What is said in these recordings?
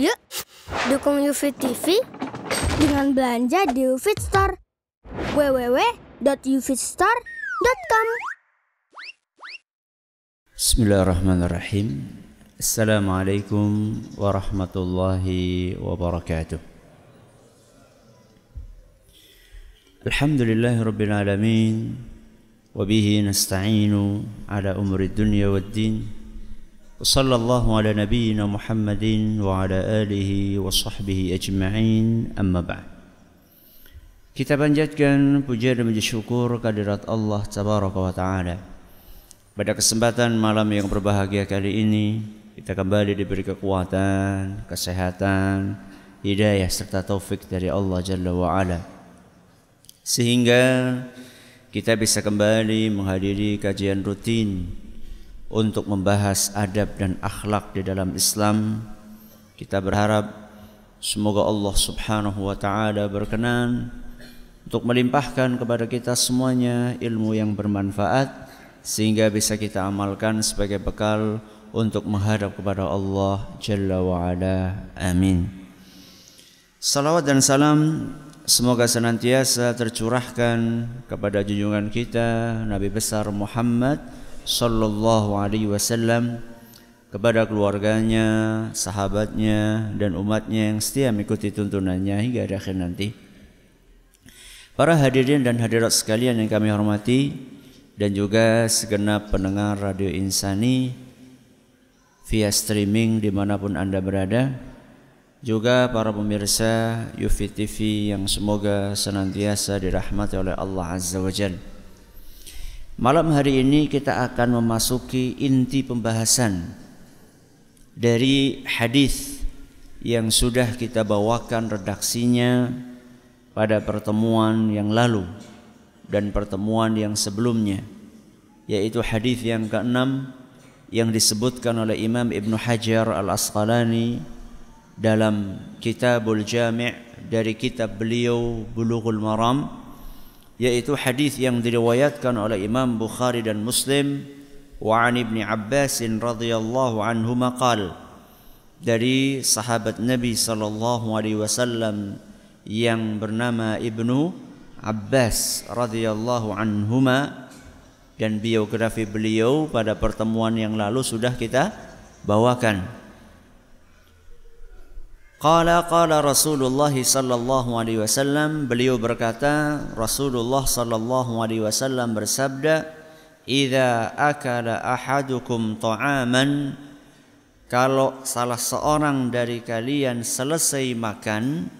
Yuk, dukung UFIT TV dengan belanja di UFIT Store. www.ufitstore.com Bismillahirrahmanirrahim. Assalamualaikum warahmatullahi wabarakatuh. Alhamdulillahi rabbil alamin. Wabihi nasta'inu ala umri dunia wa din. وصلى الله على نبينا محمد وعلى آله وصحبه أجمعين أما بعد Kita panjatkan puja dan puji syukur kehadirat Allah Tabaraka wa Ta'ala Pada kesempatan malam yang berbahagia kali ini Kita kembali diberi kekuatan, kesehatan, hidayah serta taufik dari Allah Jalla wa Ala Sehingga kita bisa kembali menghadiri kajian rutin untuk membahas adab dan akhlak di dalam Islam. Kita berharap semoga Allah Subhanahu wa taala berkenan untuk melimpahkan kepada kita semuanya ilmu yang bermanfaat sehingga bisa kita amalkan sebagai bekal untuk menghadap kepada Allah Jalla wa ala. Amin. Salawat dan salam Semoga senantiasa tercurahkan kepada junjungan kita Nabi besar Muhammad sallallahu alaihi wasallam kepada keluarganya, sahabatnya dan umatnya yang setia mengikuti tuntunannya hingga akhir nanti. Para hadirin dan hadirat sekalian yang kami hormati dan juga segenap pendengar Radio Insani via streaming di mana pun Anda berada juga para pemirsa Yufi TV yang semoga senantiasa dirahmati oleh Allah Azza wa Jal. Malam hari ini kita akan memasuki inti pembahasan dari hadis yang sudah kita bawakan redaksinya pada pertemuan yang lalu dan pertemuan yang sebelumnya yaitu hadis yang keenam yang disebutkan oleh Imam Ibn Hajar Al-Asqalani dalam Kitabul Jami' dari kitab beliau Bulughul Maram yaitu hadis yang diriwayatkan oleh Imam Bukhari dan Muslim wa an Ibnu Abbas radhiyallahu anhu maqal dari sahabat Nabi sallallahu alaihi wasallam yang bernama Ibnu Abbas radhiyallahu anhuma dan biografi beliau pada pertemuan yang lalu sudah kita bawakan. Qala qala Rasulullah sallallahu alaihi wasallam beliau berkata Rasulullah sallallahu alaihi wasallam bersabda Idza akala ahadukum ta'aman kalau salah seorang dari kalian selesai makan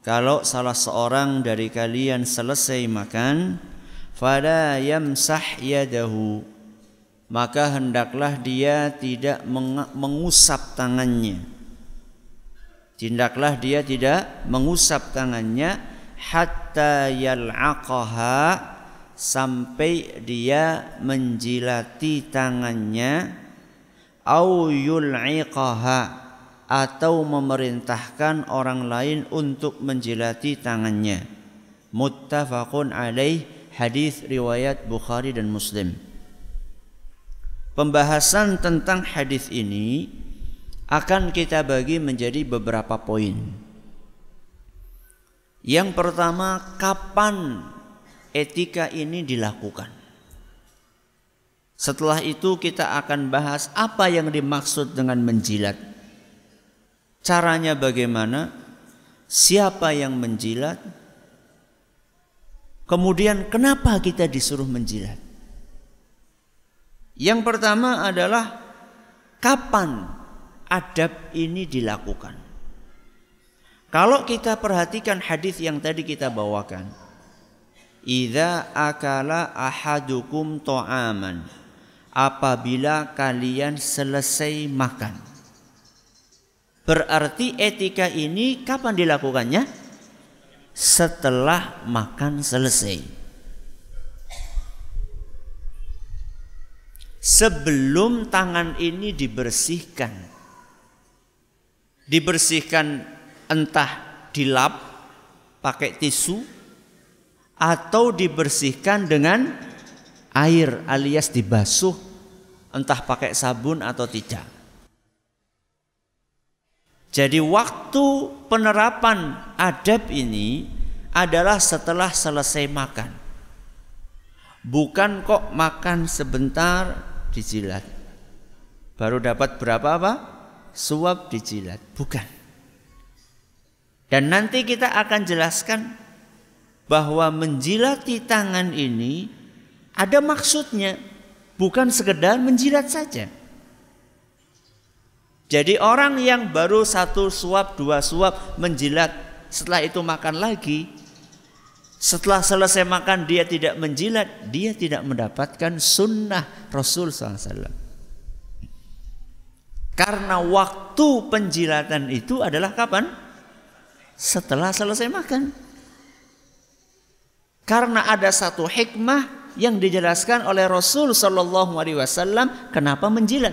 kalau salah seorang dari kalian selesai makan fala yamsah yadahu maka hendaklah dia tidak mengusap tangannya Tindaklah dia tidak mengusap tangannya hatta yal'aqaha sampai dia menjilati tangannya au yul'iqaha atau memerintahkan orang lain untuk menjilati tangannya. Muttafaqun alaih hadis riwayat Bukhari dan Muslim. Pembahasan tentang hadis ini akan kita bagi menjadi beberapa poin. Yang pertama, kapan etika ini dilakukan? Setelah itu kita akan bahas apa yang dimaksud dengan menjilat. Caranya bagaimana? Siapa yang menjilat? Kemudian kenapa kita disuruh menjilat? Yang pertama adalah kapan adab ini dilakukan. Kalau kita perhatikan hadis yang tadi kita bawakan, Idza akala ahadukum to'aman apabila kalian selesai makan. Berarti etika ini kapan dilakukannya? Setelah makan selesai. Sebelum tangan ini dibersihkan dibersihkan entah dilap pakai tisu atau dibersihkan dengan air alias dibasuh entah pakai sabun atau tidak. Jadi waktu penerapan adab ini adalah setelah selesai makan. Bukan kok makan sebentar dijilat. Baru dapat berapa apa? Suap dijilat. Bukan. Dan nanti kita akan jelaskan bahwa menjilati tangan ini ada maksudnya, bukan sekedar menjilat saja. Jadi orang yang baru satu suap, dua suap menjilat, setelah itu makan lagi, setelah selesai makan dia tidak menjilat, dia tidak mendapatkan sunnah Rasul SAW. Karena waktu penjilatan itu adalah kapan? Setelah selesai makan. Karena ada satu hikmah yang dijelaskan oleh Rasul Shallallahu Alaihi Wasallam kenapa menjilat.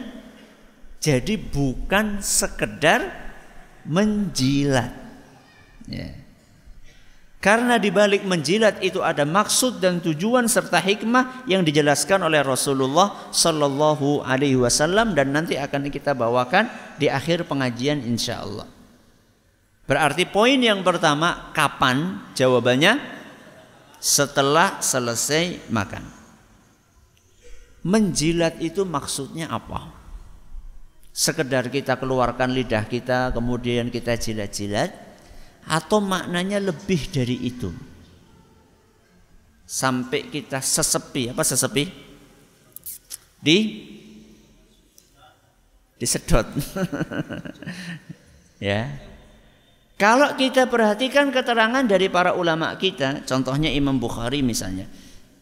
Jadi bukan sekedar menjilat. Ya. Karena di balik menjilat itu ada maksud dan tujuan serta hikmah yang dijelaskan oleh Rasulullah Sallallahu Alaihi Wasallam dan nanti akan kita bawakan di akhir pengajian insya Allah. Berarti poin yang pertama kapan? Jawabannya setelah selesai makan. Menjilat itu maksudnya apa? sekedar kita keluarkan lidah kita kemudian kita jilat-jilat atau maknanya lebih dari itu? Sampai kita sesepi apa sesepi? Di? Disedot. Ya. Kalau kita perhatikan keterangan dari para ulama kita contohnya Imam Bukhari misalnya.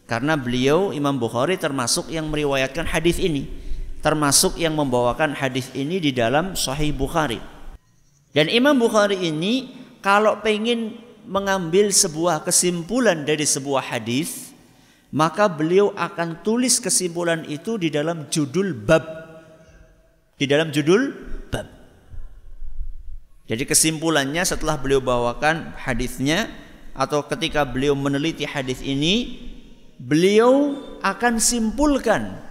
Karena beliau Imam Bukhari termasuk yang meriwayatkan hadis ini. Termasuk yang membawakan hadis ini di dalam Sahih Bukhari. Dan Imam Bukhari ini kalau pengen mengambil sebuah kesimpulan dari sebuah hadis, maka beliau akan tulis kesimpulan itu di dalam judul bab. Di dalam judul bab. Jadi kesimpulannya setelah beliau bawakan hadisnya atau ketika beliau meneliti hadis ini, beliau akan simpulkan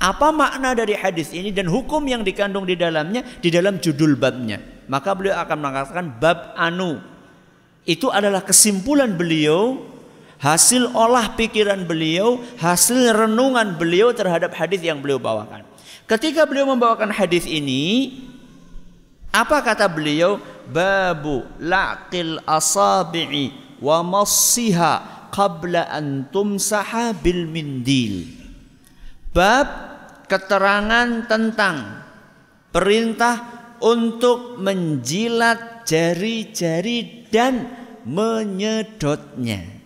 apa makna dari hadis ini dan hukum yang dikandung di dalamnya di dalam judul babnya. Maka beliau akan mengatakan bab anu. Itu adalah kesimpulan beliau, hasil olah pikiran beliau, hasil renungan beliau terhadap hadis yang beliau bawakan. Ketika beliau membawakan hadis ini, apa kata beliau? Babu laqil asabi'i wa massiha qabla an tumsaha bil mindil. Bab keterangan tentang perintah untuk menjilat jari-jari dan menyedotnya.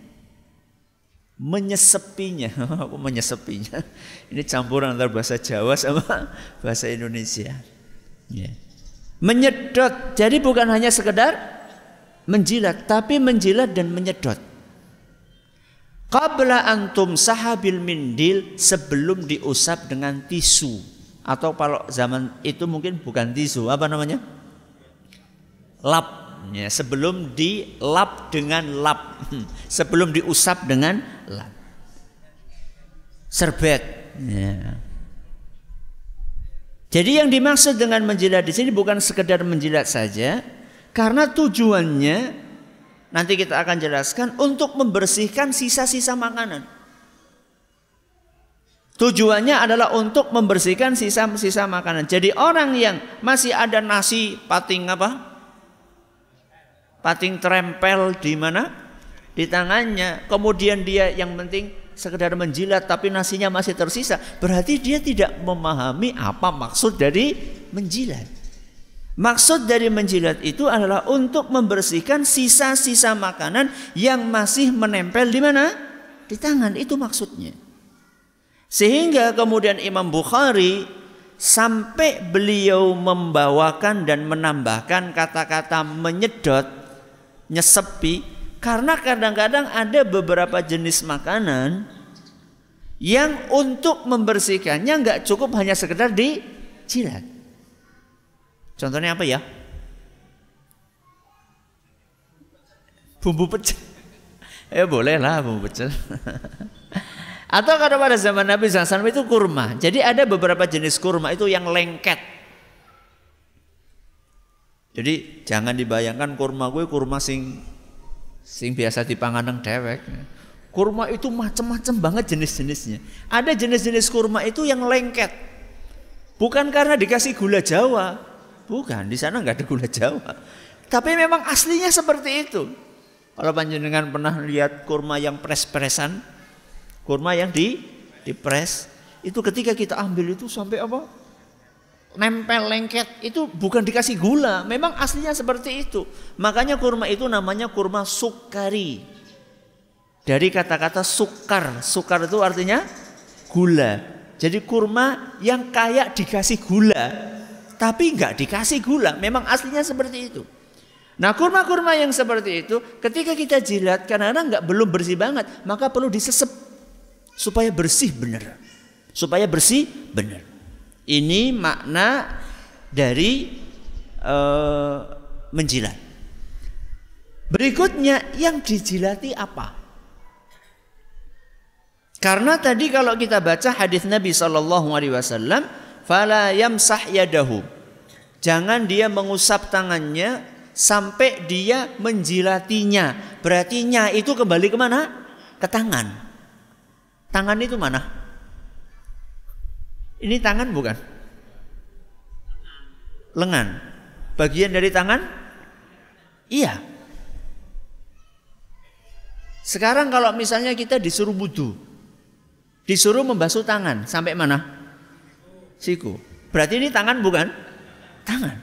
Menyesepinya, apa menyesepinya? Ini campuran antara bahasa Jawa sama bahasa Indonesia. Ya. Menyedot, jadi bukan hanya sekedar menjilat, tapi menjilat dan menyedot. Qabla antum sahabil mindil sebelum diusap dengan tisu atau kalau zaman itu mungkin bukan tisu apa namanya? Lap. Ya, sebelum dilap dengan lap. Sebelum diusap dengan lap. Serbet. Ya. jadi yang dimaksud dengan menjilat di sini bukan sekedar menjilat saja karena tujuannya Nanti kita akan jelaskan untuk membersihkan sisa-sisa makanan. Tujuannya adalah untuk membersihkan sisa-sisa makanan. Jadi orang yang masih ada nasi pating apa? Pating terempel di mana? Di tangannya. Kemudian dia yang penting sekedar menjilat tapi nasinya masih tersisa. Berarti dia tidak memahami apa maksud dari menjilat. Maksud dari menjilat itu adalah untuk membersihkan sisa-sisa makanan yang masih menempel di mana? Di tangan. Itu maksudnya. Sehingga kemudian Imam Bukhari sampai beliau membawakan dan menambahkan kata-kata menyedot, nyesepi karena kadang-kadang ada beberapa jenis makanan yang untuk membersihkannya nggak cukup hanya sekedar dijilat. Contohnya apa ya? Bumbu pecel. Ya boleh lah bumbu pecel. Atau kalau pada zaman Nabi SAW itu kurma. Jadi ada beberapa jenis kurma itu yang lengket. Jadi jangan dibayangkan kurma gue kurma sing sing biasa dipangan nang dewek. Kurma itu macam-macam banget jenis-jenisnya. Ada jenis-jenis kurma itu yang lengket. Bukan karena dikasih gula Jawa. Bukan, di sana nggak ada gula Jawa. Tapi memang aslinya seperti itu. Kalau panjenengan pernah lihat kurma yang pres-presan, kurma yang di dipres, itu ketika kita ambil itu sampai apa? nempel lengket itu bukan dikasih gula, memang aslinya seperti itu. Makanya kurma itu namanya kurma sukari. Dari kata-kata sukar, sukar itu artinya gula. Jadi kurma yang kayak dikasih gula, tapi nggak dikasih gula, memang aslinya seperti itu. Nah kurma-kurma yang seperti itu, ketika kita jilat karena nggak belum bersih banget, maka perlu disesep supaya bersih benar, supaya bersih benar. Ini makna dari uh, menjilat. Berikutnya yang dijilati apa? Karena tadi kalau kita baca hadis Nabi Shallallahu Alaihi Wasallam, fala yamsah yadahu. Jangan dia mengusap tangannya sampai dia menjilatinya. Berarti nya itu kembali ke mana? Ke tangan. Tangan itu mana? Ini tangan bukan? Lengan. Bagian dari tangan? Iya. Sekarang kalau misalnya kita disuruh wudhu, disuruh membasuh tangan, sampai mana? Siku. Berarti ini tangan bukan? Tangan.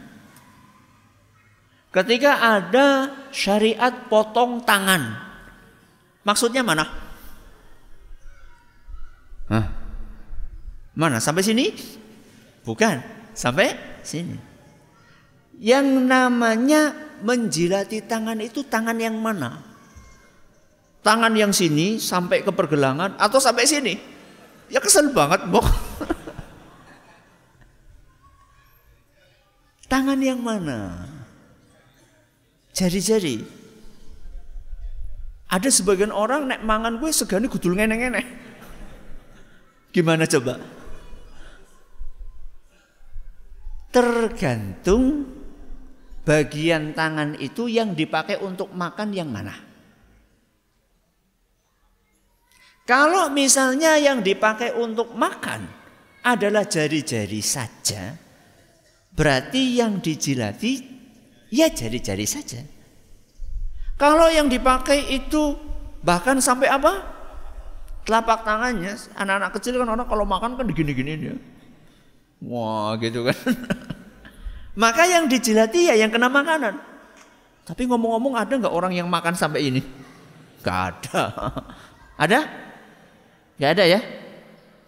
Ketika ada syariat potong tangan, maksudnya mana? Hah? Mana? Sampai sini? Bukan. Sampai sini. Yang namanya menjilati tangan itu tangan yang mana? Tangan yang sini sampai ke pergelangan atau sampai sini? Ya kesel banget, Bok. tangan yang mana? Jadi-jadi. Ada sebagian orang nek mangan gue segani gudul ngene-ngene. Gimana coba? Tergantung bagian tangan itu yang dipakai untuk makan yang mana. Kalau misalnya yang dipakai untuk makan adalah jari-jari saja, berarti yang dijilati ya jari-jari saja. Kalau yang dipakai itu bahkan sampai apa? Telapak tangannya, anak-anak kecil kan orang kalau makan kan digini-giniin ya. Wah gitu kan. Maka yang dijilati ya yang kena makanan. Tapi ngomong-ngomong ada nggak orang yang makan sampai ini? Gak ada. Ada? Gak ada ya?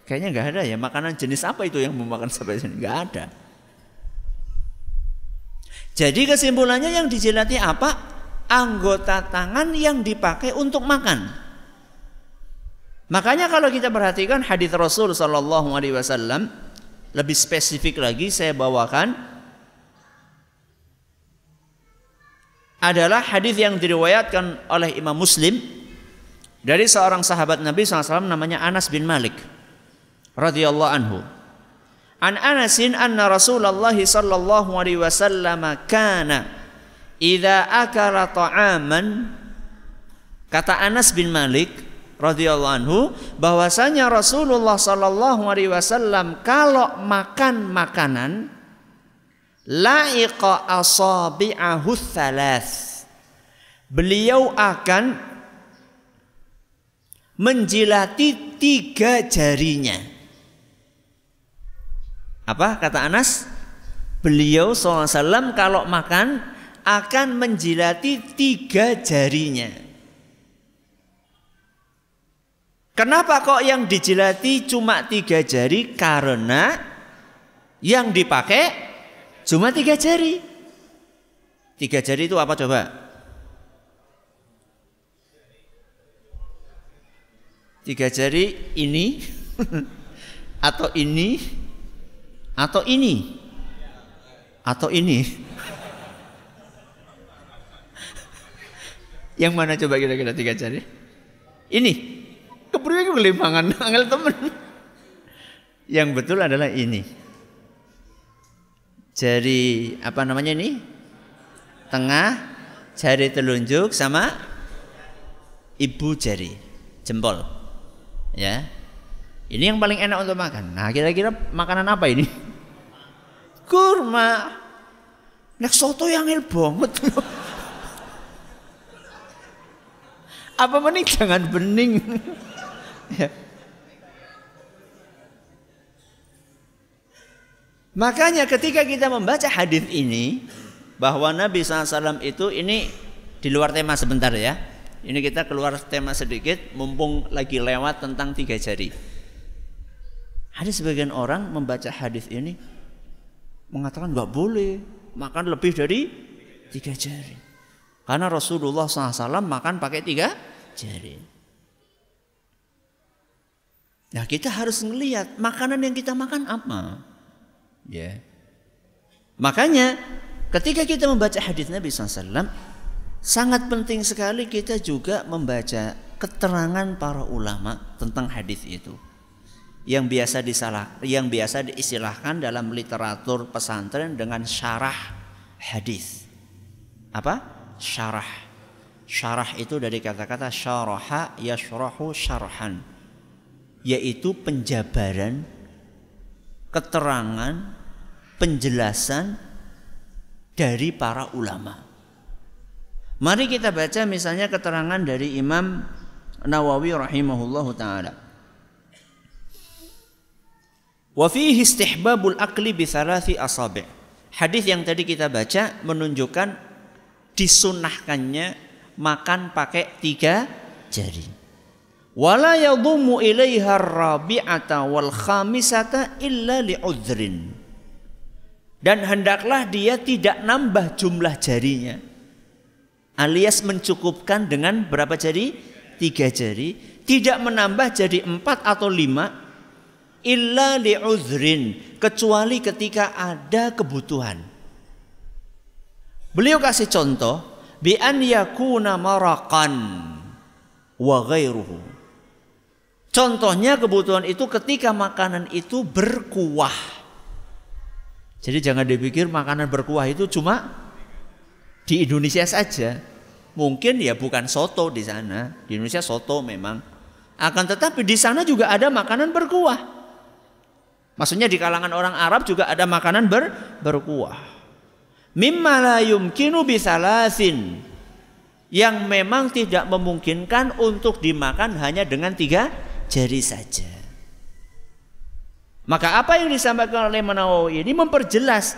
Kayaknya gak ada ya. Makanan jenis apa itu yang memakan sampai sini? Gak ada. Jadi kesimpulannya yang dijilati apa? Anggota tangan yang dipakai untuk makan. Makanya kalau kita perhatikan hadis Rasul Shallallahu Alaihi Wasallam lebih spesifik lagi saya bawakan adalah hadis yang diriwayatkan oleh Imam Muslim dari seorang sahabat Nabi SAW namanya Anas bin Malik radhiyallahu anhu. An Anasin anna Rasulullah sallallahu alaihi wasallam kana idza akala ta'aman kata Anas bin Malik radhiyallahu anhu bahwasanya Rasulullah sallallahu alaihi wasallam kalau makan makanan laiqa asabi'ahu thalath. Beliau akan menjilati tiga jarinya. Apa kata Anas? Beliau SAW kalau makan akan menjilati tiga jarinya Kenapa kok yang dijilati cuma tiga jari? Karena yang dipakai cuma tiga jari. Tiga jari itu apa coba? Tiga jari ini atau ini atau ini atau ini. Yang mana coba kira-kira tiga jari? Ini. Kepriwe iku gelimpangan angel temen. Yang betul adalah ini. Jari apa namanya ini? tengah, jari telunjuk sama ibu jari, jempol. Ya. Ini yang paling enak untuk makan. Nah, kira-kira makanan apa ini? Kurma. Nek soto yang el banget. apa mending jangan bening. Ya. Makanya ketika kita membaca hadis ini bahwa Nabi SAW itu ini di luar tema sebentar ya. Ini kita keluar tema sedikit mumpung lagi lewat tentang tiga jari. Ada sebagian orang membaca hadis ini mengatakan nggak boleh makan lebih dari tiga jari. Karena Rasulullah SAW makan pakai tiga jari. Nah kita harus melihat makanan yang kita makan apa. Ya. Makanya ketika kita membaca hadis Nabi SAW, sangat penting sekali kita juga membaca keterangan para ulama tentang hadis itu. Yang biasa disalah, yang biasa diistilahkan dalam literatur pesantren dengan syarah hadis. Apa? Syarah. Syarah itu dari kata-kata syaraha yashrahu syarhan. Yaitu penjabaran keterangan, penjelasan dari para ulama. Mari kita baca misalnya keterangan dari Imam Nawawi rahimahullahu taala. Wa fihi istihbabul akli bi asabi'. Hadis yang tadi kita baca menunjukkan disunahkannya makan pakai tiga jari wala yadhummu ilaiha rabi'ata wal khamisata illa li'udhrin. Dan hendaklah dia tidak nambah jumlah jarinya alias mencukupkan dengan berapa jari? Tiga jari. Tidak menambah jadi empat atau lima illa li'udhrin kecuali ketika ada kebutuhan. Beliau kasih contoh bi an yakuna maraqan wa ghairuhu Contohnya kebutuhan itu ketika makanan itu berkuah. Jadi jangan dipikir makanan berkuah itu cuma di Indonesia saja. Mungkin ya bukan soto di sana. Di Indonesia soto memang. Akan tetapi di sana juga ada makanan berkuah. Maksudnya di kalangan orang Arab juga ada makanan ber, berkuah. Mimma la yumkinu bisalasin. Yang memang tidak memungkinkan untuk dimakan hanya dengan tiga jari saja. Maka apa yang disampaikan oleh Menawawi ini memperjelas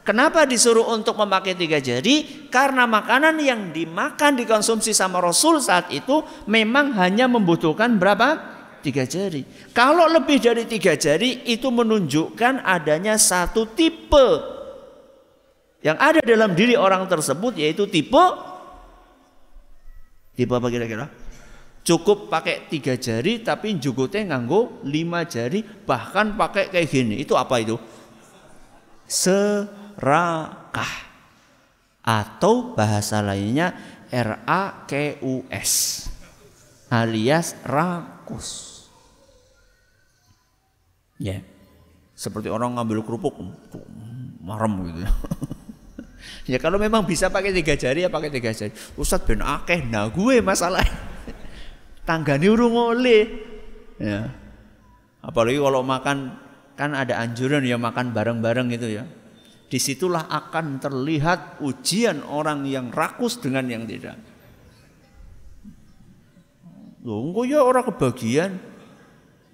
kenapa disuruh untuk memakai tiga jari karena makanan yang dimakan dikonsumsi sama Rasul saat itu memang hanya membutuhkan berapa tiga jari. Kalau lebih dari tiga jari itu menunjukkan adanya satu tipe yang ada dalam diri orang tersebut yaitu tipe tipe apa kira-kira? Cukup pakai tiga jari tapi jukutnya nganggo lima jari bahkan pakai kayak gini. Itu apa itu? Serakah atau bahasa lainnya R A K U S alias rakus. Ya. Seperti orang ngambil kerupuk marem gitu. ya kalau memang bisa pakai tiga jari ya pakai tiga jari. Ustadz ben akeh nah gue masalah tanggane urung oleh. Ya. Apalagi kalau makan kan ada anjuran ya makan bareng-bareng itu ya. Di situlah akan terlihat ujian orang yang rakus dengan yang tidak. Loh, ya orang kebagian.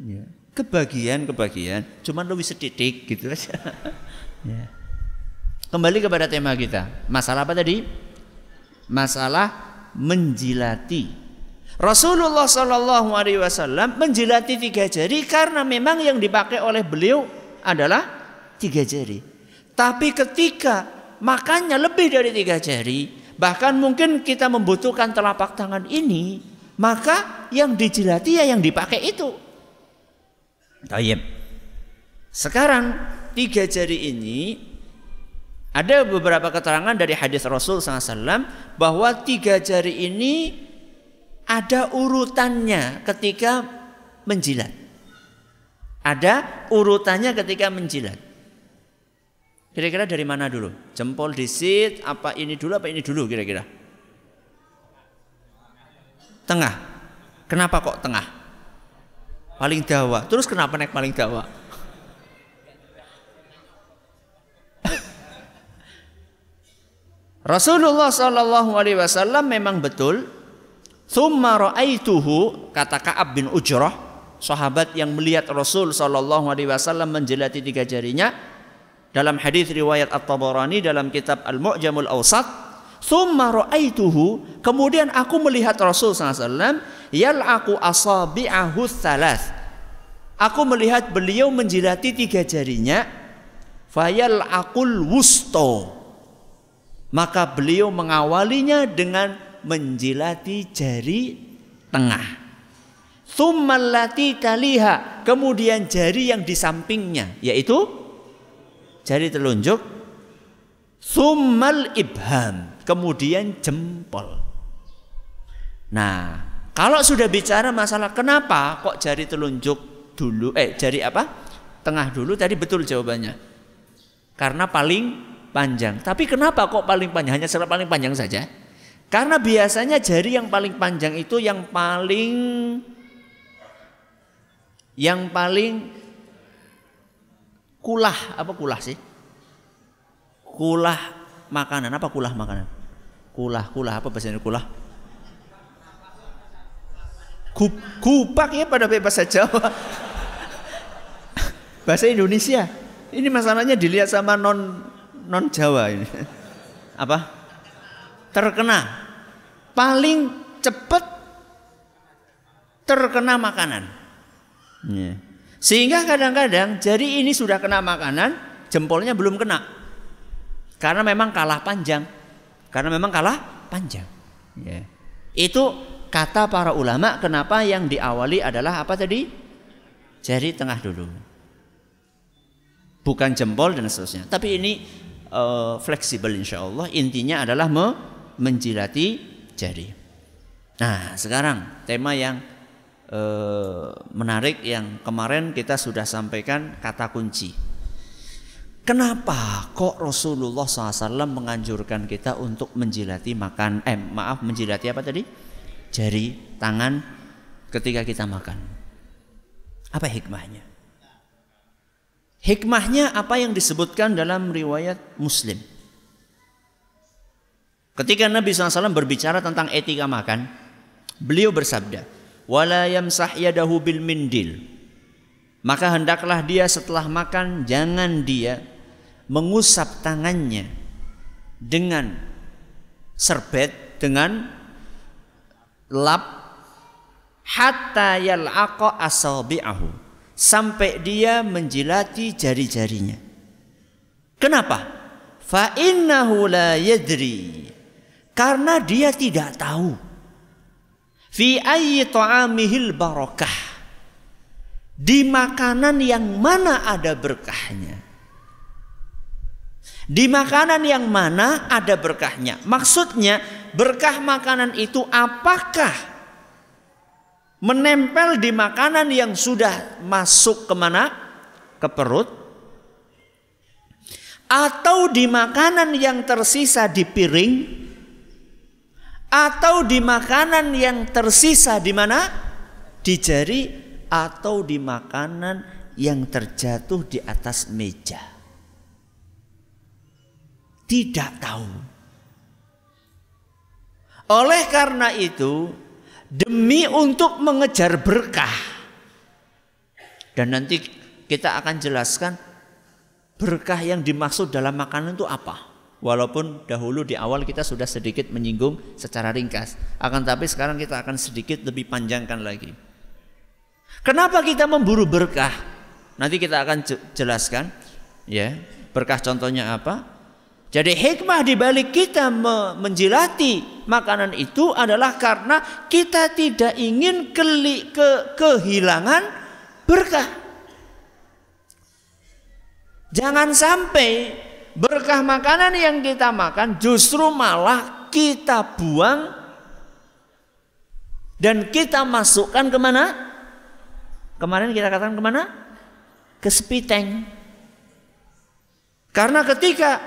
Ya. Kebagian, kebagian. Cuman lebih setitik gitu aja. ya. Kembali kepada tema kita. Masalah apa tadi? Masalah menjilati Rasulullah Shallallahu Alaihi Wasallam menjilati tiga jari karena memang yang dipakai oleh beliau adalah tiga jari. Tapi ketika makannya lebih dari tiga jari, bahkan mungkin kita membutuhkan telapak tangan ini, maka yang dijilati ya yang dipakai itu. Tayyib. Sekarang tiga jari ini ada beberapa keterangan dari hadis Rasul SAW bahwa tiga jari ini ada urutannya ketika menjilat. Ada urutannya ketika menjilat. Kira-kira dari mana dulu? Jempol disit, apa ini dulu, apa ini dulu kira-kira? Tengah. Kenapa kok tengah? Paling dawa. Terus kenapa naik paling dawa? Rasulullah Shallallahu Alaihi Wasallam memang betul. Thumma ra'aituhu kata Kaab bin Ujrah, sahabat yang melihat Rasul Shallallahu Alaihi Wasallam menjelati tiga jarinya, dalam hadis riwayat At-Tabarani dalam kitab Al-Mu'jamul Awsat Thumma ra'aituhu kemudian aku melihat Rasul SAW yal'aqu asabi'ahu thalath Aku melihat beliau menjilati tiga jarinya fayal'aqul wusto. Maka beliau mengawalinya dengan menjilati jari tengah Thummalati taliha kemudian jari yang di sampingnya yaitu jari telunjuk, summal ibham, kemudian jempol. Nah, kalau sudah bicara masalah kenapa kok jari telunjuk dulu, eh jari apa? Tengah dulu tadi betul jawabannya. Karena paling panjang. Tapi kenapa kok paling panjang? Hanya paling panjang saja. Karena biasanya jari yang paling panjang itu yang paling yang paling kulah apa kulah sih? Kulah makanan apa kulah makanan? Kulah kulah apa bahasa kulah? Kupak ya pada bahasa Jawa. bahasa Indonesia. Ini masalahnya dilihat sama non non Jawa ini. Apa? Terkena. Paling cepat terkena makanan. Yeah. Sehingga kadang-kadang jari ini sudah kena makanan, jempolnya belum kena. Karena memang kalah panjang. Karena memang kalah panjang. Ya. Itu kata para ulama kenapa yang diawali adalah apa tadi? Jari tengah dulu. Bukan jempol dan seterusnya. Tapi ini uh, fleksibel insya Allah. Intinya adalah me menjilati jari. Nah sekarang tema yang Eh, menarik yang kemarin kita sudah sampaikan kata kunci. Kenapa kok Rasulullah SAW menganjurkan kita untuk menjilati makan, eh maaf menjilati apa tadi? Jari tangan ketika kita makan. Apa hikmahnya? Hikmahnya apa yang disebutkan dalam riwayat Muslim. Ketika Nabi SAW berbicara tentang etika makan, beliau bersabda, wala yamsah yadahu bil mindil. Maka hendaklah dia setelah makan jangan dia mengusap tangannya dengan serbet dengan lap hatta yal'aqa asabi'ahu. Sampai dia menjilati jari-jarinya. Kenapa? Fa innahu la yadri karena dia tidak tahu Fi ayyi barakah. Di makanan yang mana ada berkahnya. Di makanan yang mana ada berkahnya. Maksudnya berkah makanan itu apakah menempel di makanan yang sudah masuk ke mana? Ke perut. Atau di makanan yang tersisa di piring atau di makanan yang tersisa di mana? Di jari atau di makanan yang terjatuh di atas meja. Tidak tahu. Oleh karena itu, demi untuk mengejar berkah. Dan nanti kita akan jelaskan berkah yang dimaksud dalam makanan itu apa. Walaupun dahulu di awal kita sudah sedikit menyinggung secara ringkas, akan tapi sekarang kita akan sedikit lebih panjangkan lagi. Kenapa kita memburu berkah? Nanti kita akan jelaskan ya. Berkah contohnya apa? Jadi hikmah di balik kita menjilati makanan itu adalah karena kita tidak ingin ke, kehilangan berkah. Jangan sampai berkah makanan yang kita makan justru malah kita buang dan kita masukkan ke mana? Kemarin kita katakan ke mana? Ke spiteng. Karena ketika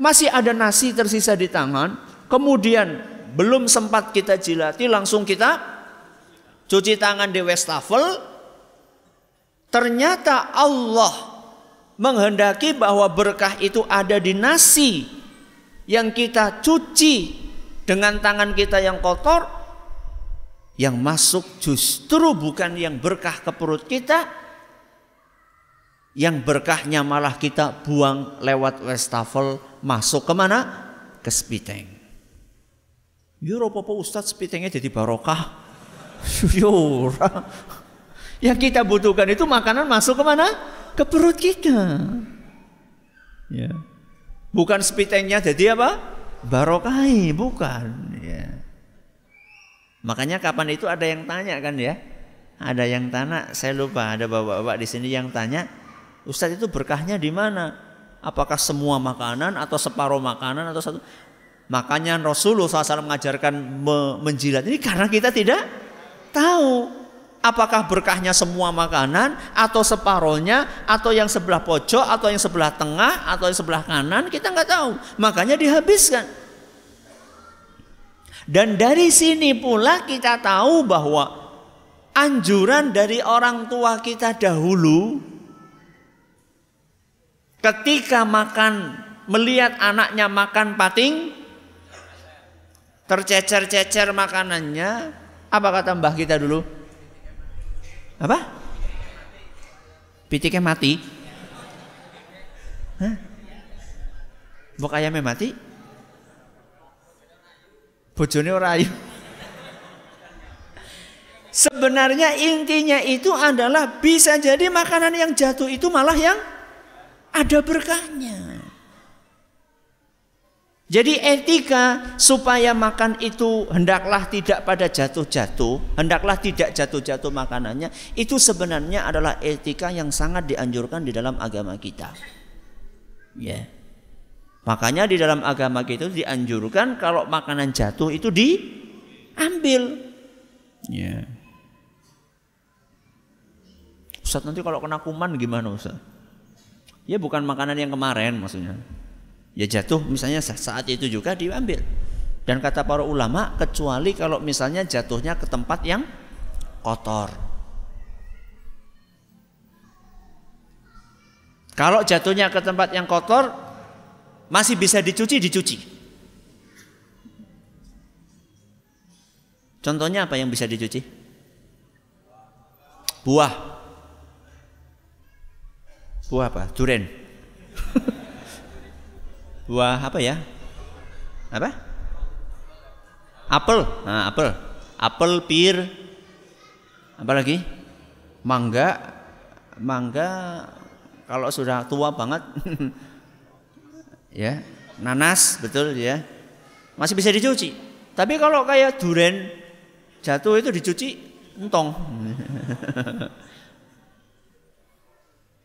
masih ada nasi tersisa di tangan, kemudian belum sempat kita jilati, langsung kita cuci tangan di wastafel, ternyata Allah menghendaki bahwa berkah itu ada di nasi yang kita cuci dengan tangan kita yang kotor, yang masuk justru bukan yang berkah ke perut kita, yang berkahnya malah kita buang lewat wastafel masuk ke mana? Ke spiteng. Yo apa Ustaz spitengnya jadi barokah. Yo Yang kita butuhkan itu makanan masuk ke mana? Ke perut kita. Ya. Bukan spitengnya jadi apa? Barokai, bukan. Ya. Makanya kapan itu ada yang tanya kan ya? Ada yang tanya, saya lupa ada bapak-bapak di sini yang tanya, Ustadz itu berkahnya di mana? Apakah semua makanan atau separuh makanan atau satu? Makanya Rasulullah SAW mengajarkan menjilat ini karena kita tidak tahu apakah berkahnya semua makanan atau separohnya atau yang sebelah pojok atau yang sebelah tengah atau yang sebelah kanan kita nggak tahu makanya dihabiskan dan dari sini pula kita tahu bahwa anjuran dari orang tua kita dahulu Ketika makan melihat anaknya makan pating tercecer-cecer makanannya, apa kata mbah kita dulu? Apa? Pitiknya mati. Hah? Bok ayamnya mati? Bojone ora ayu. Sebenarnya intinya itu adalah bisa jadi makanan yang jatuh itu malah yang ada berkahnya. Jadi etika supaya makan itu hendaklah tidak pada jatuh-jatuh, hendaklah tidak jatuh-jatuh makanannya, itu sebenarnya adalah etika yang sangat dianjurkan di dalam agama kita. Ya. Makanya di dalam agama kita dianjurkan kalau makanan jatuh itu diambil. Ya. Ustaz nanti kalau kena kuman gimana Ustaz? Ya bukan makanan yang kemarin maksudnya. Ya jatuh misalnya saat itu juga diambil. Dan kata para ulama kecuali kalau misalnya jatuhnya ke tempat yang kotor. Kalau jatuhnya ke tempat yang kotor masih bisa dicuci, dicuci. Contohnya apa yang bisa dicuci? Buah. Buah apa? Duren. Buah apa ya? Apa? Apel. Nah, apel. Apel, pir. Apa lagi? Mangga. Mangga kalau sudah tua banget ya, nanas betul ya. Masih bisa dicuci. Tapi kalau kayak duren jatuh itu dicuci entong.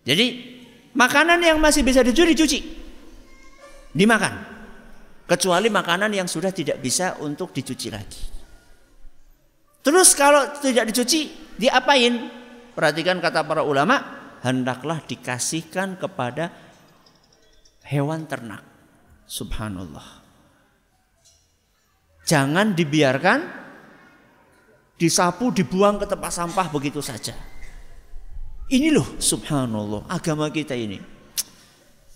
Jadi makanan yang masih bisa dicuci dicuci. Dimakan. Kecuali makanan yang sudah tidak bisa untuk dicuci lagi. Terus kalau tidak dicuci, diapain? Perhatikan kata para ulama, hendaklah dikasihkan kepada hewan ternak. Subhanallah. Jangan dibiarkan disapu, dibuang ke tempat sampah begitu saja. Ini loh subhanallah agama kita ini.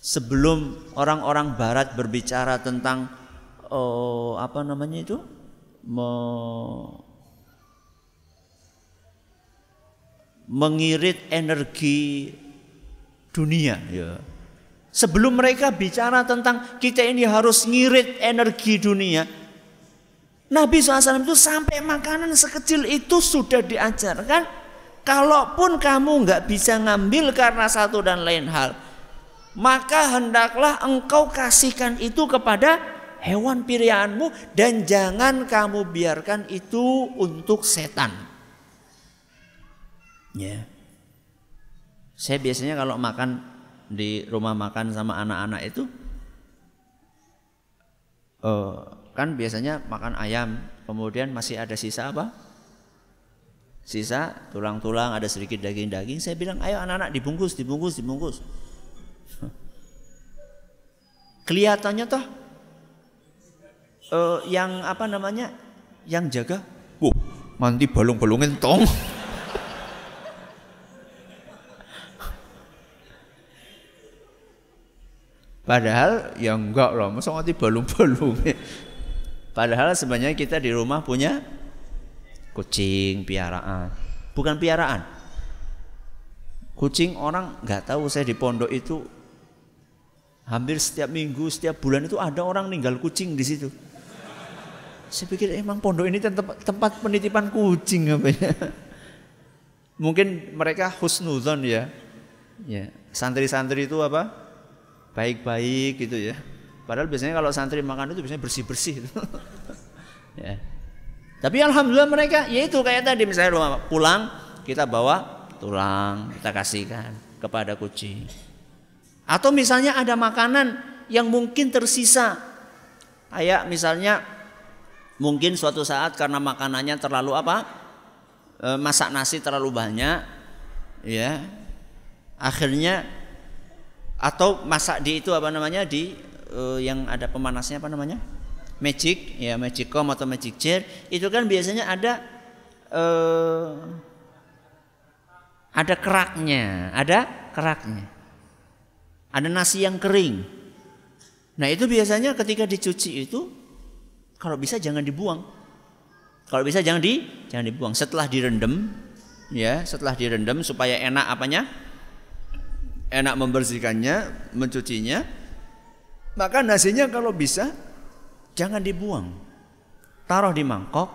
Sebelum orang-orang barat berbicara tentang oh, apa namanya itu? Me, mengirit energi dunia ya. Sebelum mereka bicara tentang kita ini harus ngirit energi dunia, Nabi SAW itu sampai makanan sekecil itu sudah diajarkan Kalaupun kamu nggak bisa ngambil karena satu dan lain hal, maka hendaklah engkau kasihkan itu kepada hewan pilihanmu dan jangan kamu biarkan itu untuk setan. Ya. Saya biasanya kalau makan di rumah makan sama anak-anak itu uh, kan biasanya makan ayam, kemudian masih ada sisa apa? sisa tulang-tulang ada sedikit daging-daging saya bilang ayo anak-anak dibungkus dibungkus dibungkus Kelihatannya toh uh, yang apa namanya? Yang jaga, wow, nanti balung-balungin tong. Padahal ya enggak loh, masa nanti balung-balung. Padahal sebenarnya kita di rumah punya kucing piaraan. Bukan piaraan. Kucing orang nggak tahu saya di pondok itu hampir setiap minggu, setiap bulan itu ada orang ninggal kucing di situ. Saya pikir emang pondok ini tempat, penitipan kucing apa ya? Mungkin mereka husnuzon ya. Ya, santri-santri itu apa? Baik-baik gitu ya. Padahal biasanya kalau santri makan itu biasanya bersih-bersih ya. Tapi alhamdulillah mereka yaitu kayak tadi misalnya pulang kita bawa tulang kita kasihkan kepada kucing. Atau misalnya ada makanan yang mungkin tersisa. Kayak misalnya mungkin suatu saat karena makanannya terlalu apa? E, masak nasi terlalu banyak ya. Akhirnya atau masak di itu apa namanya di e, yang ada pemanasnya apa namanya? magic ya magic com atau magic chair itu kan biasanya ada uh, ada keraknya, ada keraknya. Ada nasi yang kering. Nah, itu biasanya ketika dicuci itu kalau bisa jangan dibuang. Kalau bisa jangan di jangan dibuang. Setelah direndam ya, setelah direndam supaya enak apanya? Enak membersihkannya, mencucinya. Maka nasinya kalau bisa jangan dibuang. Taruh di mangkok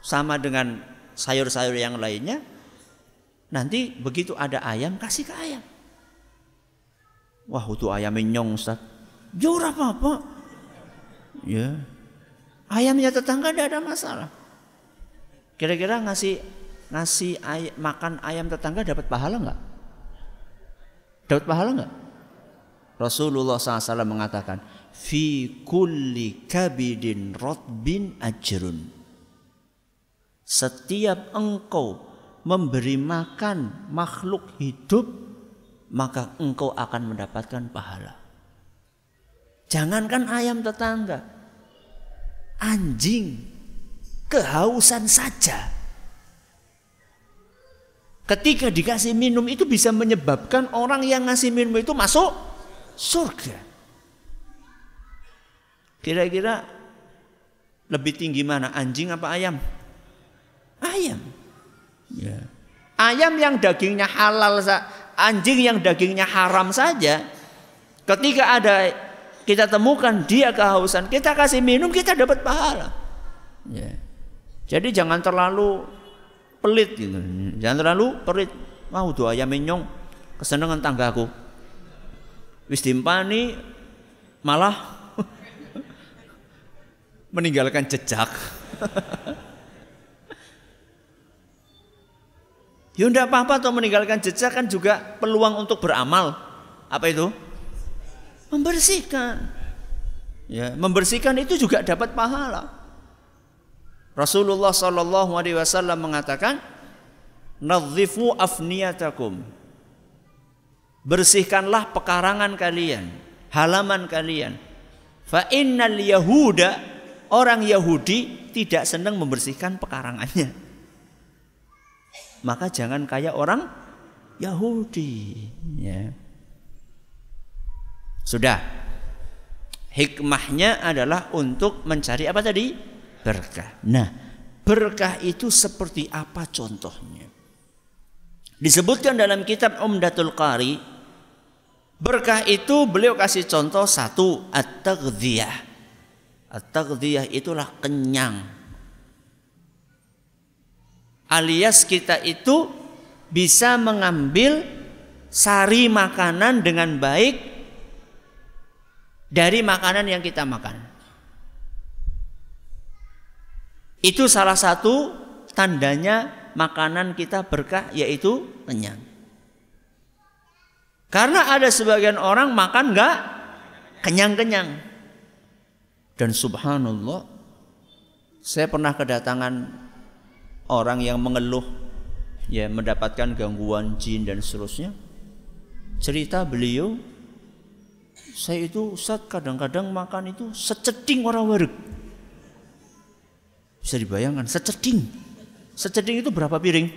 sama dengan sayur-sayur yang lainnya. Nanti begitu ada ayam kasih ke ayam. Wah itu ayam nyong Ustaz. Jauh apa-apa. Ya. Ayamnya tetangga tidak ada masalah. Kira-kira ngasih ngasih ay makan ayam tetangga dapat pahala nggak? Dapat pahala nggak? Rasulullah SAW mengatakan, fi kulli kabidin rotbin ajrun. Setiap engkau memberi makan makhluk hidup, maka engkau akan mendapatkan pahala. Jangankan ayam tetangga, anjing kehausan saja. Ketika dikasih minum itu bisa menyebabkan orang yang ngasih minum itu masuk surga. Kira-kira lebih tinggi mana anjing apa ayam? Ayam. Ya. Ayam yang dagingnya halal, anjing yang dagingnya haram saja. Ketika ada kita temukan dia kehausan, kita kasih minum, kita dapat pahala. Ya. Jadi jangan terlalu pelit gitu. Jangan terlalu pelit. Mau doa ayam minyong kesenangan tanggaku. Wis dimpani malah meninggalkan jejak. ya enggak apa-apa atau meninggalkan jejak kan juga peluang untuk beramal. Apa itu? Membersihkan. Ya, membersihkan itu juga dapat pahala. Rasulullah Shallallahu Alaihi Wasallam mengatakan, "Nadzifu afniyatakum." Bersihkanlah pekarangan kalian, halaman kalian. Fa innal yahuda orang Yahudi tidak senang membersihkan pekarangannya. Maka jangan kayak orang Yahudi. Ya. Sudah. Hikmahnya adalah untuk mencari apa tadi? Berkah. Nah, berkah itu seperti apa contohnya? Disebutkan dalam kitab Umdatul Qari, berkah itu beliau kasih contoh satu at-taghdhiyah At-taghdiyah itulah kenyang. Alias kita itu bisa mengambil sari makanan dengan baik dari makanan yang kita makan. Itu salah satu tandanya makanan kita berkah yaitu kenyang. Karena ada sebagian orang makan enggak kenyang-kenyang. Dan subhanallah saya pernah kedatangan orang yang mengeluh ya mendapatkan gangguan jin dan seterusnya. Cerita beliau Saya itu Ustaz kadang-kadang makan itu seceding orang wareg. Bisa dibayangkan, seceding. Seceding itu berapa piring?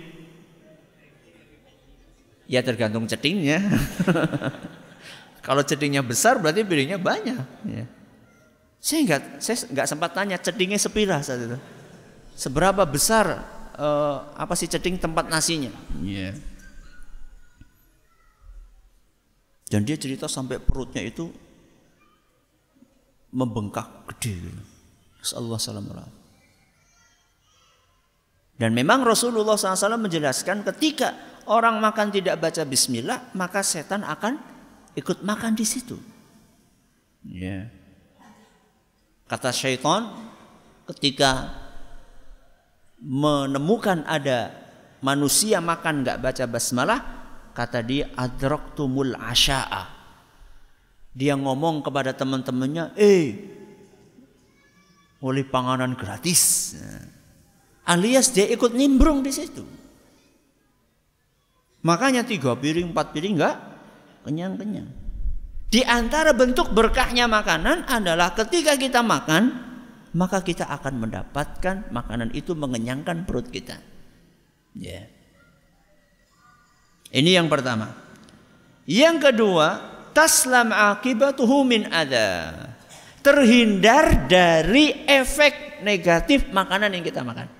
Ya tergantung cedingnya. Kalau cedingnya besar berarti piringnya banyak. Ya. Saya nggak saya nggak sempat tanya cedingnya sepira saat itu. Seberapa besar uh, apa sih ceding tempat nasinya? Yeah. Dan dia cerita sampai perutnya itu membengkak gede. Allah salam Dan memang Rasulullah SAW menjelaskan ketika orang makan tidak baca bismillah, maka setan akan ikut makan di situ. Ya. Kata syaitan ketika menemukan ada manusia makan nggak baca basmalah, kata dia adraktumul asya'a. Dia ngomong kepada teman-temannya eh oleh panganan gratis. Alias dia ikut nimbrung di situ. Makanya tiga piring empat piring enggak kenyang kenyang di antara bentuk berkahnya makanan adalah ketika kita makan maka kita akan mendapatkan makanan itu mengenyangkan perut kita ya. Ini yang pertama. Yang kedua, taslam akibatuhu min ada. Terhindar dari efek negatif makanan yang kita makan.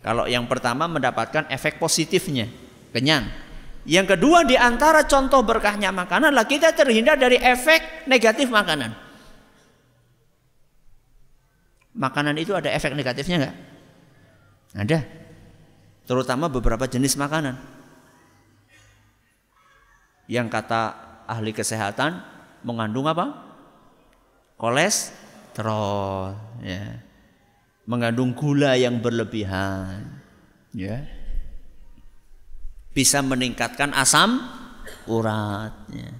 Kalau yang pertama mendapatkan efek positifnya, kenyang. Yang kedua di antara contoh berkahnya makanan adalah kita terhindar dari efek negatif makanan. Makanan itu ada efek negatifnya enggak? Ada terutama beberapa jenis makanan. Yang kata ahli kesehatan mengandung apa? Kolesterol, ya. Mengandung gula yang berlebihan, ya. Bisa meningkatkan asam urat, ya.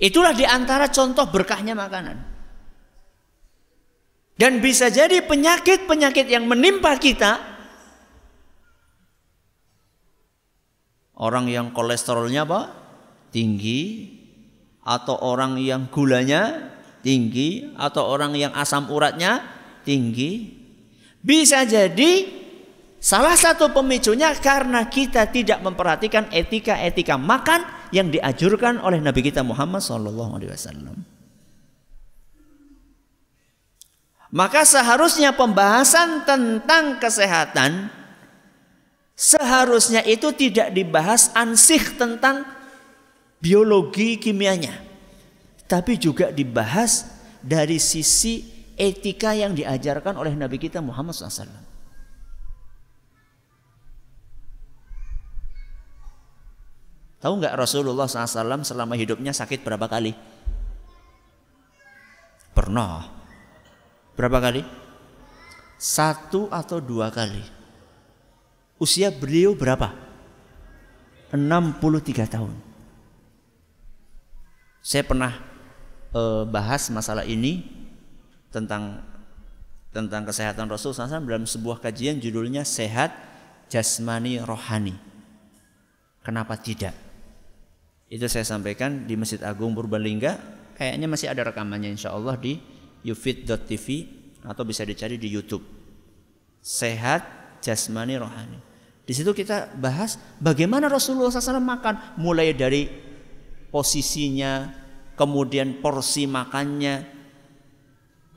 Itulah di antara contoh berkahnya makanan. Dan bisa jadi penyakit-penyakit yang menimpa kita Orang yang kolesterolnya apa? Tinggi atau orang yang gulanya tinggi atau orang yang asam uratnya tinggi. Bisa jadi salah satu pemicunya karena kita tidak memperhatikan etika-etika makan yang diajurkan oleh Nabi kita Muhammad SAW. Maka seharusnya pembahasan tentang kesehatan Seharusnya itu tidak dibahas ansih tentang biologi kimianya. Tapi juga dibahas dari sisi etika yang diajarkan oleh Nabi kita Muhammad SAW. Tahu nggak Rasulullah SAW selama hidupnya sakit berapa kali? Pernah. Berapa kali? Satu atau dua kali. Usia beliau berapa? 63 tahun. Saya pernah uh, bahas masalah ini tentang tentang kesehatan Rasul SAW dalam sebuah kajian judulnya Sehat Jasmani Rohani. Kenapa tidak? Itu saya sampaikan di Masjid Agung Purbalingga. Kayaknya masih ada rekamannya insya Allah di yufit.tv atau bisa dicari di YouTube. Sehat Jasmani Rohani. Di situ kita bahas bagaimana Rasulullah SAW makan, mulai dari posisinya, kemudian porsi makannya,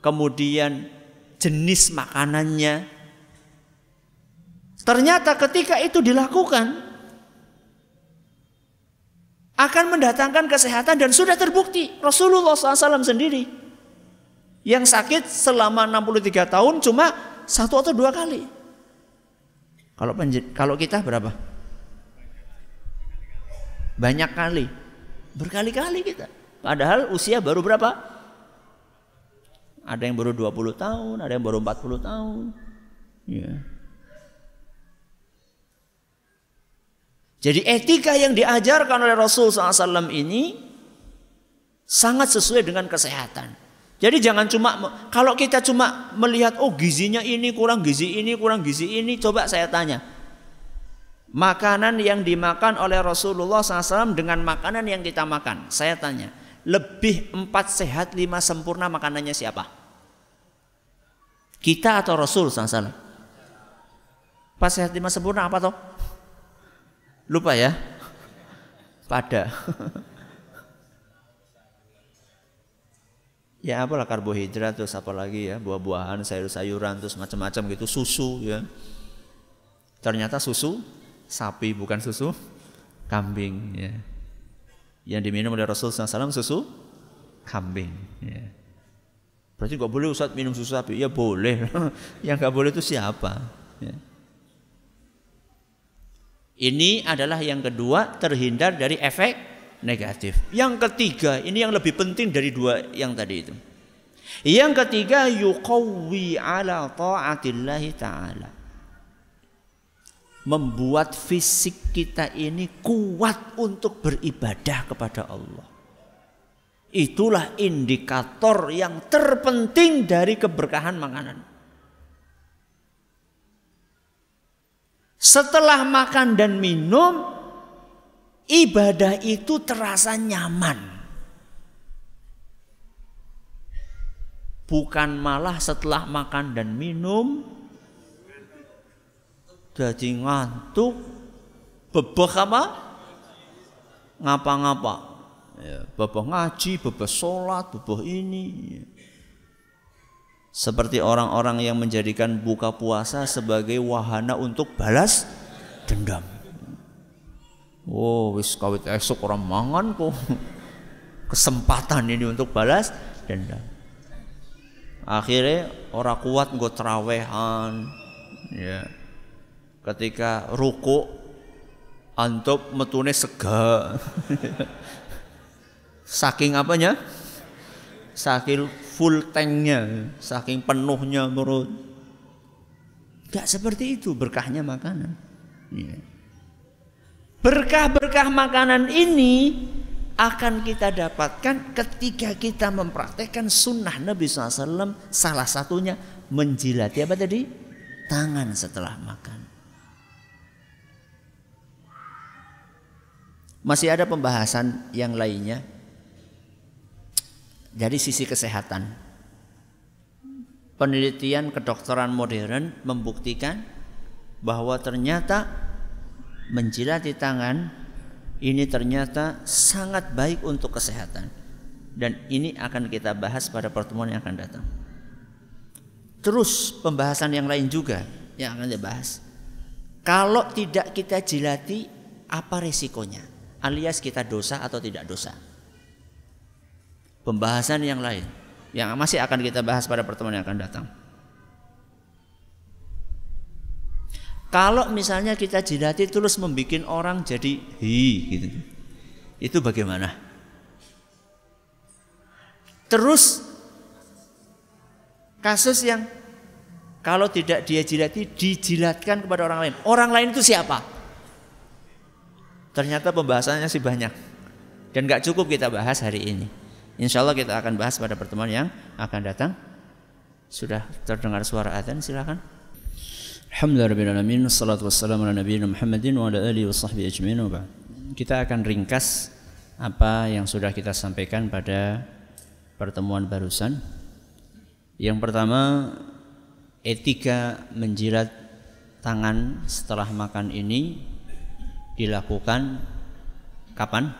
kemudian jenis makanannya. Ternyata ketika itu dilakukan akan mendatangkan kesehatan dan sudah terbukti Rasulullah SAW sendiri yang sakit selama 63 tahun cuma satu atau dua kali. Kalau kalau kita berapa? Banyak kali. Berkali-kali kita. Padahal usia baru berapa? Ada yang baru 20 tahun, ada yang baru 40 tahun. Ya. Jadi etika yang diajarkan oleh Rasul SAW ini sangat sesuai dengan kesehatan. Jadi jangan cuma kalau kita cuma melihat oh gizinya ini kurang gizi ini kurang gizi ini coba saya tanya. makanan yang dimakan oleh Rasulullah SAW dengan makanan yang kita makan. Saya tanya, lebih empat sehat lima sempurna makanannya siapa? Kita atau Rasul SAW? Empat sehat lima sempurna apa toh? Lupa ya? Pada. ya apalah karbohidrat terus apalagi ya buah-buahan sayur-sayuran terus macam-macam gitu susu ya ternyata susu sapi bukan susu kambing ya. Yang diminum oleh Rasul SAW susu kambing ya. Berarti nggak boleh Ustaz minum susu sapi? Ya boleh. Yang nggak boleh itu siapa? Ya. Ini adalah yang kedua terhindar dari efek negatif. Yang ketiga ini yang lebih penting dari dua yang tadi itu. Yang ketiga yuqawwi ala ta'atillahi ta'ala membuat fisik kita ini kuat untuk beribadah kepada Allah. Itulah indikator yang terpenting dari keberkahan makanan. Setelah makan dan minum, ibadah itu terasa nyaman. Bukan malah setelah makan dan minum jadi ngantuk bebek apa? Ngapa-ngapa? Ya, bebek ngaji bebek sholat bebek ini. Seperti orang-orang yang menjadikan buka puasa sebagai wahana untuk balas dendam oh wis kawit esok orang mangan kok kesempatan ini untuk balas dendam. Akhirnya orang kuat nggak terawehan ya. Ketika ruku antuk metune sega saking apanya? Saking full tanknya saking penuhnya menurut. Gak seperti itu berkahnya makanan. Iya. Berkah-berkah makanan ini akan kita dapatkan ketika kita mempraktekkan sunnah Nabi SAW salah satunya menjilati apa tadi? Tangan setelah makan. Masih ada pembahasan yang lainnya? Dari sisi kesehatan. Penelitian kedokteran modern membuktikan bahwa ternyata menjilati tangan ini ternyata sangat baik untuk kesehatan. Dan ini akan kita bahas pada pertemuan yang akan datang. Terus pembahasan yang lain juga yang akan dibahas. Kalau tidak kita jilati, apa resikonya? alias kita dosa atau tidak dosa. Pembahasan yang lain yang masih akan kita bahas pada pertemuan yang akan datang. Kalau misalnya kita jilati terus membuat orang jadi hi gitu. Itu bagaimana? Terus kasus yang kalau tidak dia jilati dijilatkan kepada orang lain. Orang lain itu siapa? Ternyata pembahasannya sih banyak dan gak cukup kita bahas hari ini. Insya Allah kita akan bahas pada pertemuan yang akan datang. Sudah terdengar suara adzan silakan. Alhamdulillahirobbilalamin. Salatu wassalamu ala nabiyina Muhammadin wa ala Kita akan ringkas apa yang sudah kita sampaikan pada pertemuan barusan. Yang pertama, etika menjilat tangan setelah makan ini dilakukan kapan?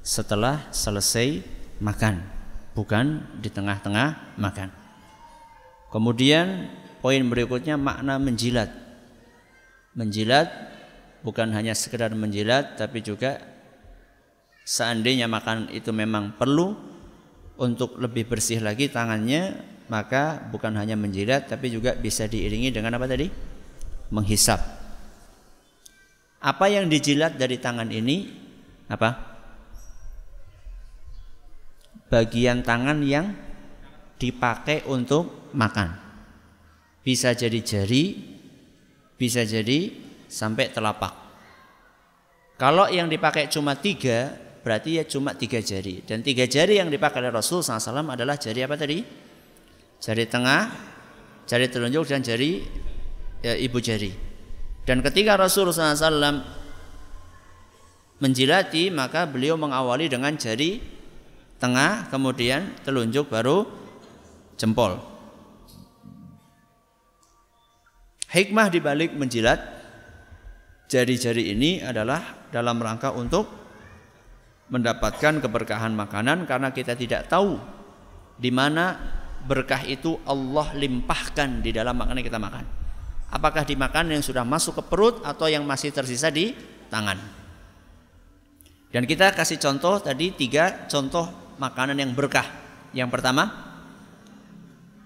Setelah selesai makan, bukan di tengah-tengah makan. Kemudian poin berikutnya makna menjilat. Menjilat bukan hanya sekedar menjilat tapi juga seandainya makan itu memang perlu untuk lebih bersih lagi tangannya maka bukan hanya menjilat tapi juga bisa diiringi dengan apa tadi? menghisap apa yang dijilat dari tangan ini? Apa? Bagian tangan yang dipakai untuk makan. Bisa jadi jari, bisa jadi sampai telapak. Kalau yang dipakai cuma tiga, berarti ya cuma tiga jari. Dan tiga jari yang dipakai oleh Rasul SAW adalah jari apa tadi? Jari tengah, jari telunjuk dan jari ya, ibu jari. Dan ketika Rasulullah SAW menjilati maka beliau mengawali dengan jari tengah kemudian telunjuk baru jempol. Hikmah dibalik menjilat jari-jari ini adalah dalam rangka untuk mendapatkan keberkahan makanan karena kita tidak tahu di mana berkah itu Allah limpahkan di dalam makanan kita makan. Apakah di makanan yang sudah masuk ke perut atau yang masih tersisa di tangan. Dan kita kasih contoh tadi tiga contoh makanan yang berkah. Yang pertama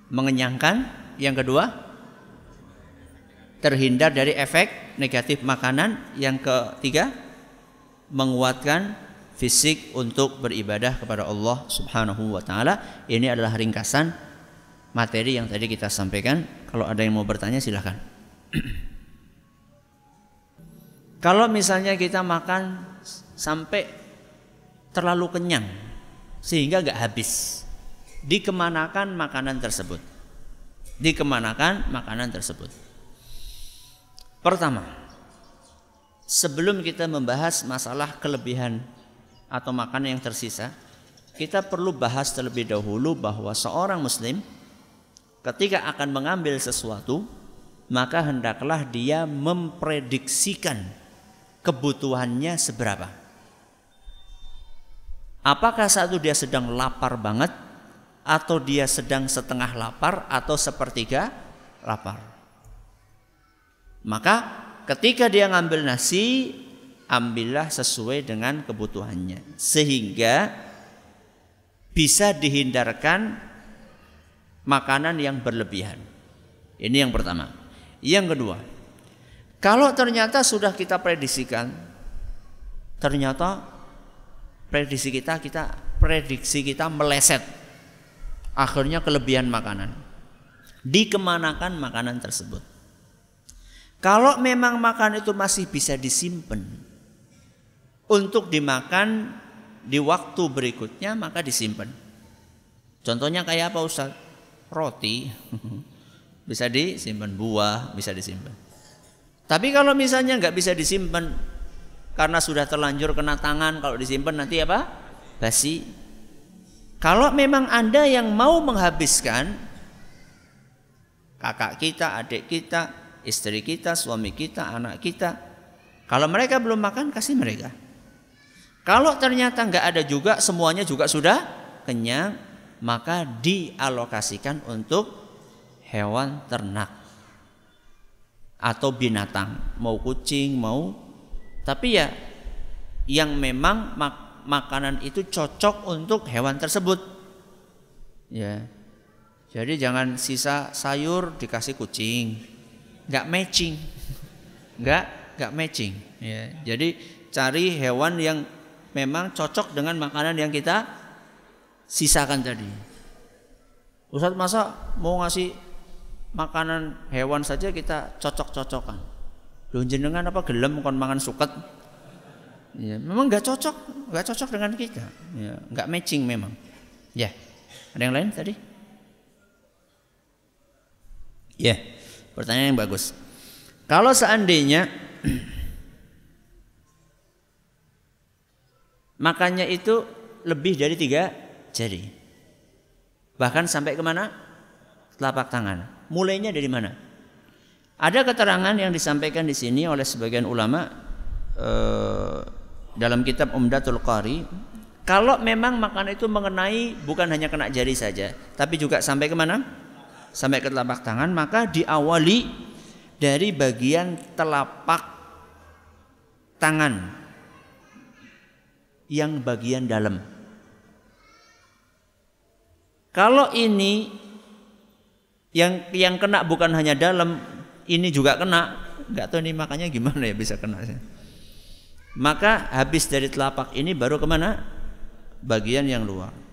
mengenyangkan, yang kedua terhindar dari efek negatif makanan. Yang ketiga, menguatkan fisik untuk beribadah kepada Allah Subhanahu wa taala. Ini adalah ringkasan materi yang tadi kita sampaikan. Kalau ada yang mau bertanya silahkan. Kalau misalnya kita makan sampai terlalu kenyang sehingga nggak habis, dikemanakan makanan tersebut? Dikemanakan makanan tersebut? Pertama, sebelum kita membahas masalah kelebihan atau makanan yang tersisa, kita perlu bahas terlebih dahulu bahwa seorang muslim ketika akan mengambil sesuatu, maka hendaklah dia memprediksikan kebutuhannya seberapa. Apakah saat itu dia sedang lapar banget atau dia sedang setengah lapar atau sepertiga lapar? Maka ketika dia ngambil nasi, ambillah sesuai dengan kebutuhannya. Sehingga bisa dihindarkan makanan yang berlebihan. Ini yang pertama. Yang kedua, kalau ternyata sudah kita prediksikan, ternyata prediksi kita kita prediksi kita meleset, akhirnya kelebihan makanan. Dikemanakan makanan tersebut? Kalau memang makan itu masih bisa disimpan untuk dimakan di waktu berikutnya maka disimpan. Contohnya kayak apa Ustaz? Roti bisa disimpan, buah bisa disimpan. Tapi kalau misalnya nggak bisa disimpan karena sudah terlanjur kena tangan kalau disimpan nanti apa? Basi. Kalau memang Anda yang mau menghabiskan kakak kita, adik kita, istri kita, suami kita, anak kita. Kalau mereka belum makan, kasih mereka. Kalau ternyata nggak ada juga, semuanya juga sudah kenyang, maka dialokasikan untuk hewan ternak atau binatang, mau kucing, mau tapi ya yang memang mak makanan itu cocok untuk hewan tersebut. Ya. Jadi jangan sisa sayur dikasih kucing nggak matching, nggak nggak matching. Ya, jadi cari hewan yang memang cocok dengan makanan yang kita sisakan tadi. Ustadz masa mau ngasih makanan hewan saja kita cocok-cocokan. Lu jenengan apa gelem kon mangan suket? Ya, memang nggak cocok, nggak cocok dengan kita. Ya, nggak matching memang. Ya, ada yang lain tadi? Ya. Yeah. Pertanyaan yang bagus. Kalau seandainya makannya itu lebih dari tiga jari. Bahkan sampai ke mana? Telapak tangan. Mulainya dari mana? Ada keterangan yang disampaikan di sini oleh sebagian ulama eh, dalam kitab Umdatul Qari. Kalau memang makanan itu mengenai bukan hanya kena jari saja, tapi juga sampai ke mana? Sampai ke telapak tangan maka diawali dari bagian telapak tangan yang bagian dalam. Kalau ini yang yang kena bukan hanya dalam, ini juga kena. Nggak tahu ini makanya gimana ya bisa kena. Maka habis dari telapak ini baru ke mana? Bagian yang luar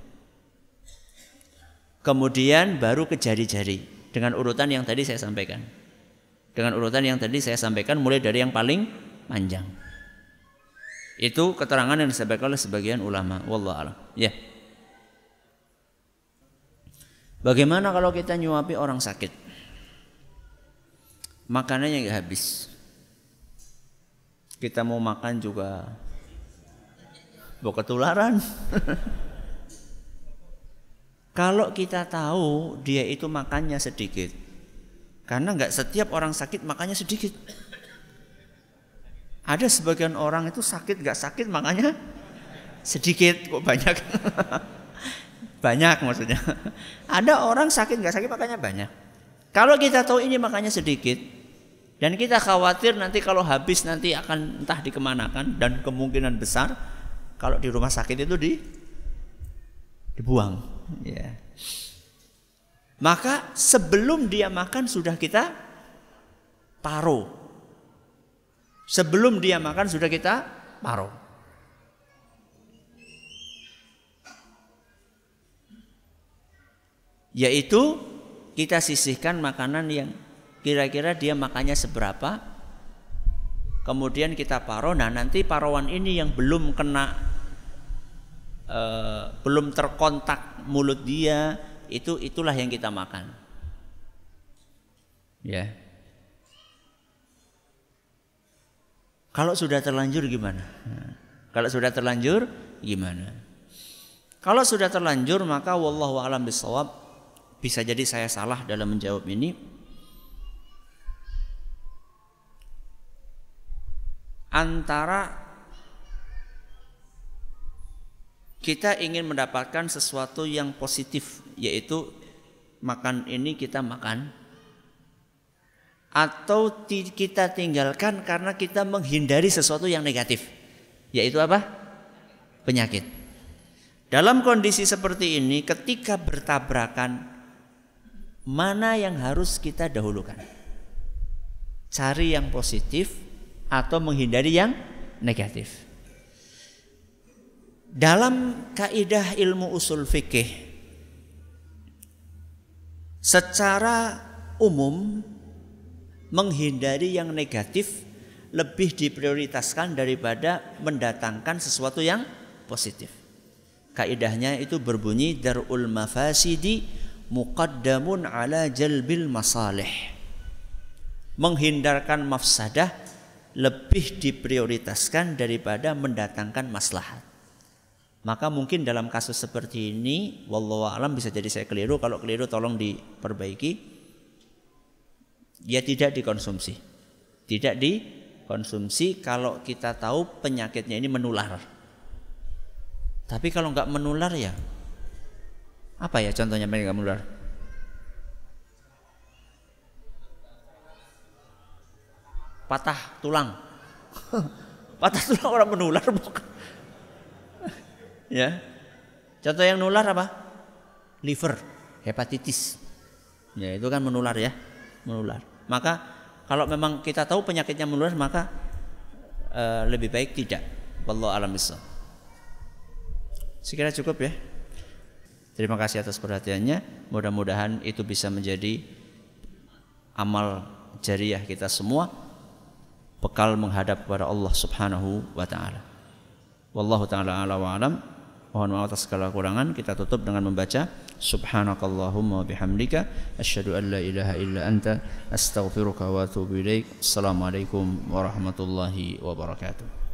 kemudian baru ke jari-jari dengan urutan yang tadi saya sampaikan. Dengan urutan yang tadi saya sampaikan mulai dari yang paling panjang. Itu keterangan yang disampaikan oleh sebagian ulama. Wallah alam. Ya. Bagaimana kalau kita nyuapi orang sakit? Makanannya nggak habis. Kita mau makan juga mau ketularan. Kalau kita tahu dia itu makannya sedikit, karena nggak setiap orang sakit makannya sedikit. Ada sebagian orang itu sakit nggak sakit makanya sedikit kok banyak. banyak maksudnya. Ada orang sakit nggak sakit makanya banyak. Kalau kita tahu ini makanya sedikit dan kita khawatir nanti kalau habis nanti akan entah dikemanakan dan kemungkinan besar kalau di rumah sakit itu di dibuang ya. Maka sebelum dia makan sudah kita taruh. Sebelum dia makan sudah kita taruh. Yaitu kita sisihkan makanan yang kira-kira dia makannya seberapa. Kemudian kita paro. Nah nanti parawan ini yang belum kena Eh, belum terkontak mulut dia itu itulah yang kita makan. Ya. Kalau sudah terlanjur gimana? Kalau sudah terlanjur gimana? Kalau sudah terlanjur maka wallahu alam bisawab bisa jadi saya salah dalam menjawab ini. Antara kita ingin mendapatkan sesuatu yang positif yaitu makan ini kita makan. Atau kita tinggalkan karena kita menghindari sesuatu yang negatif. Yaitu apa? Penyakit. Dalam kondisi seperti ini ketika bertabrakan mana yang harus kita dahulukan? Cari yang positif atau menghindari yang negatif dalam kaidah ilmu usul fikih secara umum menghindari yang negatif lebih diprioritaskan daripada mendatangkan sesuatu yang positif. Kaidahnya itu berbunyi darul mafasidi muqaddamun ala jalbil masalih. Menghindarkan mafsadah lebih diprioritaskan daripada mendatangkan maslahat. Maka mungkin dalam kasus seperti ini, wallahu alam bisa jadi saya keliru. Kalau keliru tolong diperbaiki. Ya tidak dikonsumsi. Tidak dikonsumsi kalau kita tahu penyakitnya ini menular. Tapi kalau nggak menular ya apa ya contohnya mereka menular? Patah tulang. Patah tulang orang menular bukan Ya. Contoh yang nular apa? Liver, hepatitis. Ya, itu kan menular ya, menular. Maka kalau memang kita tahu penyakitnya menular maka uh, lebih baik tidak. Wallahu alam Sekira cukup ya. Terima kasih atas perhatiannya. Mudah-mudahan itu bisa menjadi amal jariah kita semua bekal menghadap kepada Allah Subhanahu wa taala. Wallahu taala ala wa alam. Mohon maaf atas segala kurangan. Kita tutup dengan membaca Subhanakallahumma bihamdika asyhadu an la ilaha illa anta astaghfiruka wa atubu ilaik. Assalamualaikum warahmatullahi wabarakatuh.